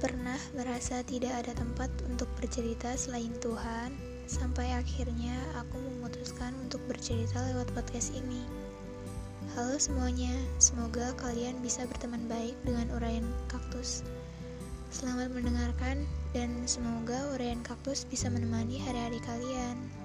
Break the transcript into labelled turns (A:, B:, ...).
A: Pernah merasa tidak ada tempat untuk bercerita selain Tuhan, sampai akhirnya aku memutuskan untuk bercerita lewat podcast ini. Halo semuanya, semoga kalian bisa berteman baik dengan uraian kaktus. Selamat mendengarkan, dan semoga uraian kaktus bisa menemani hari-hari kalian.